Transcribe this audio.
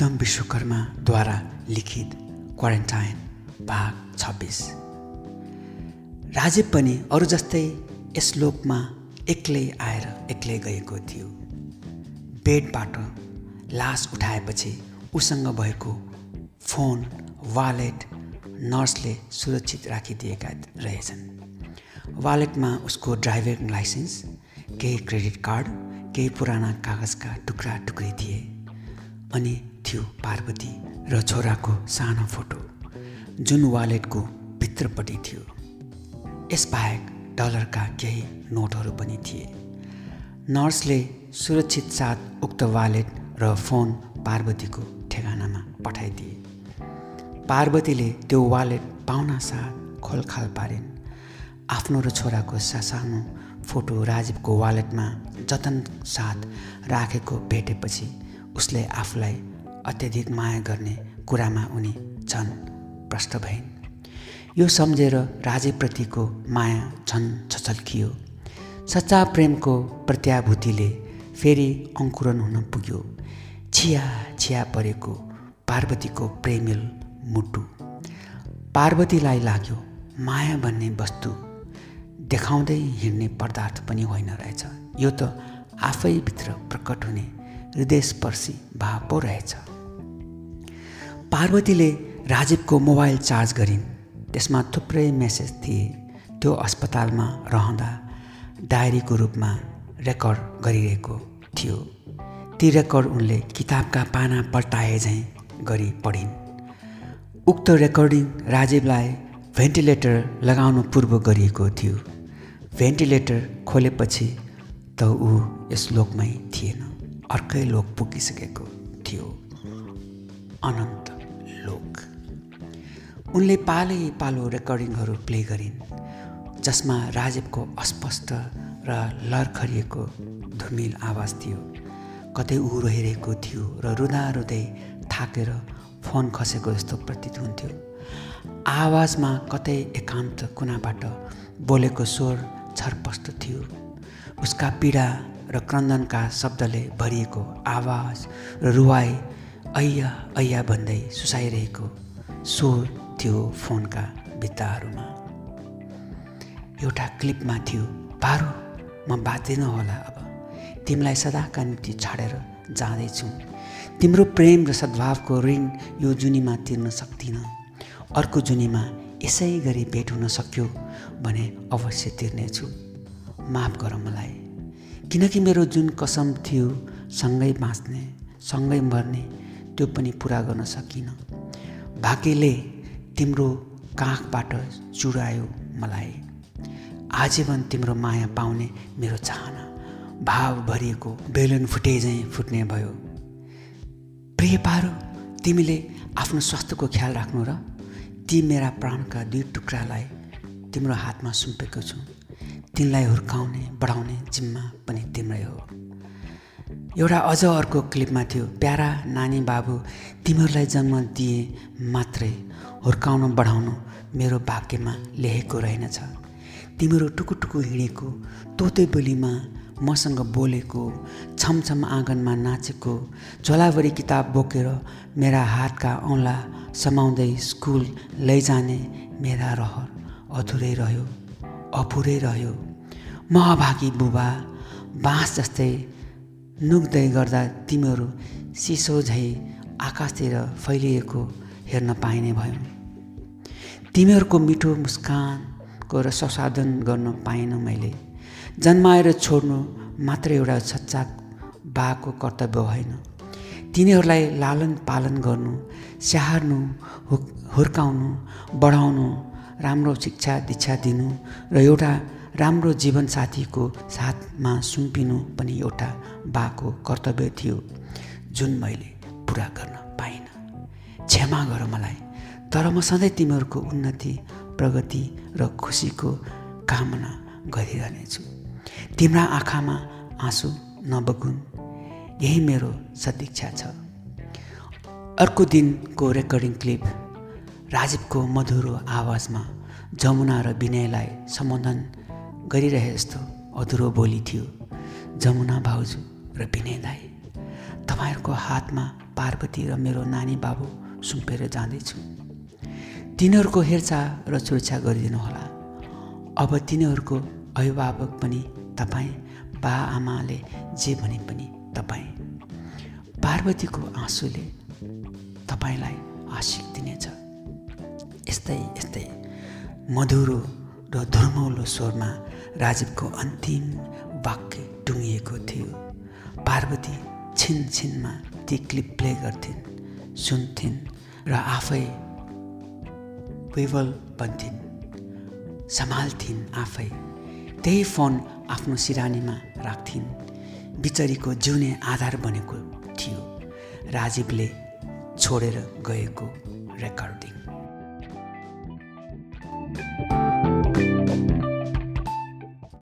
गौतम विश्वकर्माद्वारा लिखित क्वारेन्टाइन भाग छब्बिस। राजीव पनि अरू जस्तै यस लोकमा एक्लै आएर एक्लै गएको थियो। बेडबाट लास उठाएपछि उसँग भएको फोन वालेट नर्सले सुरक्षित राखिदिएका रहेछन्। वालेटमा उसको ड्राइभिङ लाइसेन्स केही क्रेडिट कार्ड केही पुराना कागजका टुक्रा टुक्री थिए। अनि थियो पार्वती र छोराको सानो फोटो जुन वालेटको भित्रपट्टि थियो। यसबाहेक डलरका केही नोटहरू पनि थिए। नर्सले सुरक्षित साथ उक्त वालेट र फोन पार्वतीको ठेगानामा पठाइदिए। पार्वतीले त्यो वालेट पाउना साथ खोलखाल पारिन्। आफ्नो र छोराको सासानो फोटो राजीवको वालेटमा जतन साथ राखेको भेटेपछि उसले आफूलाई अत्यधिक माया गर्ने कुरामा उनी झन् प्रष्ट भइन्। यो सम्झेर राजेप्रतिको माया झन् छचल्कियो। सच्चा प्रेमको प्रत्याभूतिले फेरि अङ्कुरण हुन पुग्यो। छिया छिया परेको पार्वतीको प्रेमिल मुटु। पार्वतीलाई लाग्यो माया भन्ने वस्तु। देखाउँदै हिँड्ने पदार्थ पनि होइन रहेछ। यो त आफैभित्र प्रकट हुने हृदयस्पर्शी भाव पो रहेछ। पार्वतीले राजीवको मोबाइल चार्ज गरिन्। त्यसमा थुप्रै मेसेज थिए। त्यो अस्पतालमा रहँदा डायरीको रूपमा रेकर्ड गरिरहेको थियो। ती रेकर्ड उनले किताबका पाना पल्टाए झैँ गरी पढिन्। उक्त रेकर्डिङ राजीवलाई भेन्टिलेटर लगाउनु पूर्व गरिएको थियो। भेन्टिलेटर खोलेपछि त ऊ यस लोकमै थिएन। अर्कै लोक पुगिसकेको थियो। अनन्त। उनले पालै पालो रेकर्डिङहरू प्ले गरिन् जसमा राजीवको अस्पष्ट र लरखरिएको धुमिल आवाज थियो। कतै ऊ रहिरहेको थियो र रुँदा रुँदै थाकेर फोन खसेको जस्तो प्रतीत हुन्थ्यो। आवाजमा कतै एकान्त कुनाबाट बोलेको स्वर छरपष्ट थियो। उसका पीडा र क्रन्दनका शब्दले भरिएको आवाज र रुवाई ऐया ऐया भन्दै सुसाइरहेको स्वर थियो फोनका भित्ताहरूमा। एउटा क्लिपमा थियो पारो म बाँच्दिनँ होला अब। तिमीलाई सदाका निम्ति छाडेर जाँदैछु। तिम्रो प्रेम र सद्भावको ऋण यो जुनीमा तिर्न सक्दिनँ। अर्को जुनीमा यसै गरी भेट हुन सक्यो भने अवश्य तिर्नेछु। माफ गर मलाई। किनकि मेरो जुन कसम थियो सँगै बाँच्ने सँगै मर्ने त्यो पनि पुरा गर्न सकिनँ। भाग्यले तिम्रो काखबाट चुडायो मलाई। आजीवन तिम्रो माया पाउने मेरो चाहना। भाव भरिएको बेलुन फुटे झैँ फुट्ने भयो। प्रिय पारो तिमीले आफ्नो स्वास्थ्यको ख्याल राख्नु र ती मेरा प्राणका दुई टुक्रालाई तिम्रो हातमा सुम्पेको छु। तिनलाई हुर्काउने बढाउने जिम्मा पनि तिम्रै हो। एउटा अझ अर्को क्लिपमा थियो प्यारा नानी बाबु तिमीहरूलाई जन्म दिए मात्रै हुर्काउनु बढाउनु मेरो भाग्यमा लेखेको रहेनछ। तिमीहरू टुकुटुकु हिँडेको तोते बोलीमा मसँग बोलेको छमछम आँगनमा नाचेको झोलाभरि किताब बोकेर मेरा हातका औँला समाउँदै स्कुल लैजाने मेरा रहर अधुरै रह्यो अपुरै रह्यो। म अभागी बुबा बाँस जस्तै नुग्दै गर्दा तिमीहरू सिसो झै आकाशतिर फैलिएको हेर्न पाइने भयो। तिमीहरूको मिठो मुस्कानको र ससाधन गर्न पाइनँ मैले। जन्माएर छोड्नु मात्र एउटा सच्चा बाको कर्तव्य होइन। तिनीहरूलाई लालन पालन गर्नु स्याहार्नु हुर्काउनु बढाउनु राम्रो शिक्षा दीक्षा दिनु र एउटा राम्रो जीवनसाथीको साथमा सुम्पिनु पनि एउटा बाको कर्तव्य थियो जुन मैले पुरा गर्न पाइनँ। क्षमा गर मलाई तर म सधैँ तिमीहरूको उन्नति प्रगति र खुसीको कामना गरिरहनेछु। तिम्रा आँखामा आँसु नबगुन् यही मेरो सदिच्छा छ। अर्को दिनको रेकर्डिङ क्लिप राजीवको मधुरो आवाजमा जमुना र विनयलाई सम्बोधन गरिरहे जस्तो अधुरो बोली थियो। जमुना भाउजू र विनय दाई तपाईँहरूको हातमा पार्वती र मेरो नानी बाबु सुम्पेर जाँदैछु। तिनीहरूको हेरचाह र सुरक्षा गरिदिनुहोला। अब तिनीहरूको अभिभावक पनि तपाईँ बा आमाले जे भने पनि तपाईँ। पार्वतीको आँसुले तपाईँलाई आशिक दिनेछ। यस्तै यस्तै मधुरो र धुर्मौलो स्वरमा राजीवको अन्तिम वाक्य टुङ्गिएको थियो। पार्वती छिन छिनमा ती क्लिप प्ले गर्थिन् सुन्थिन् र आफै विवल बन्थिन् सम्हाल्थिन् आफै। त्यही फोन आफ्नो सिरानीमा राख्थिन्। बिचरीको जिउने आधार बनेको थियो। राजीवले छोडेर गएको रेकर्डिङ।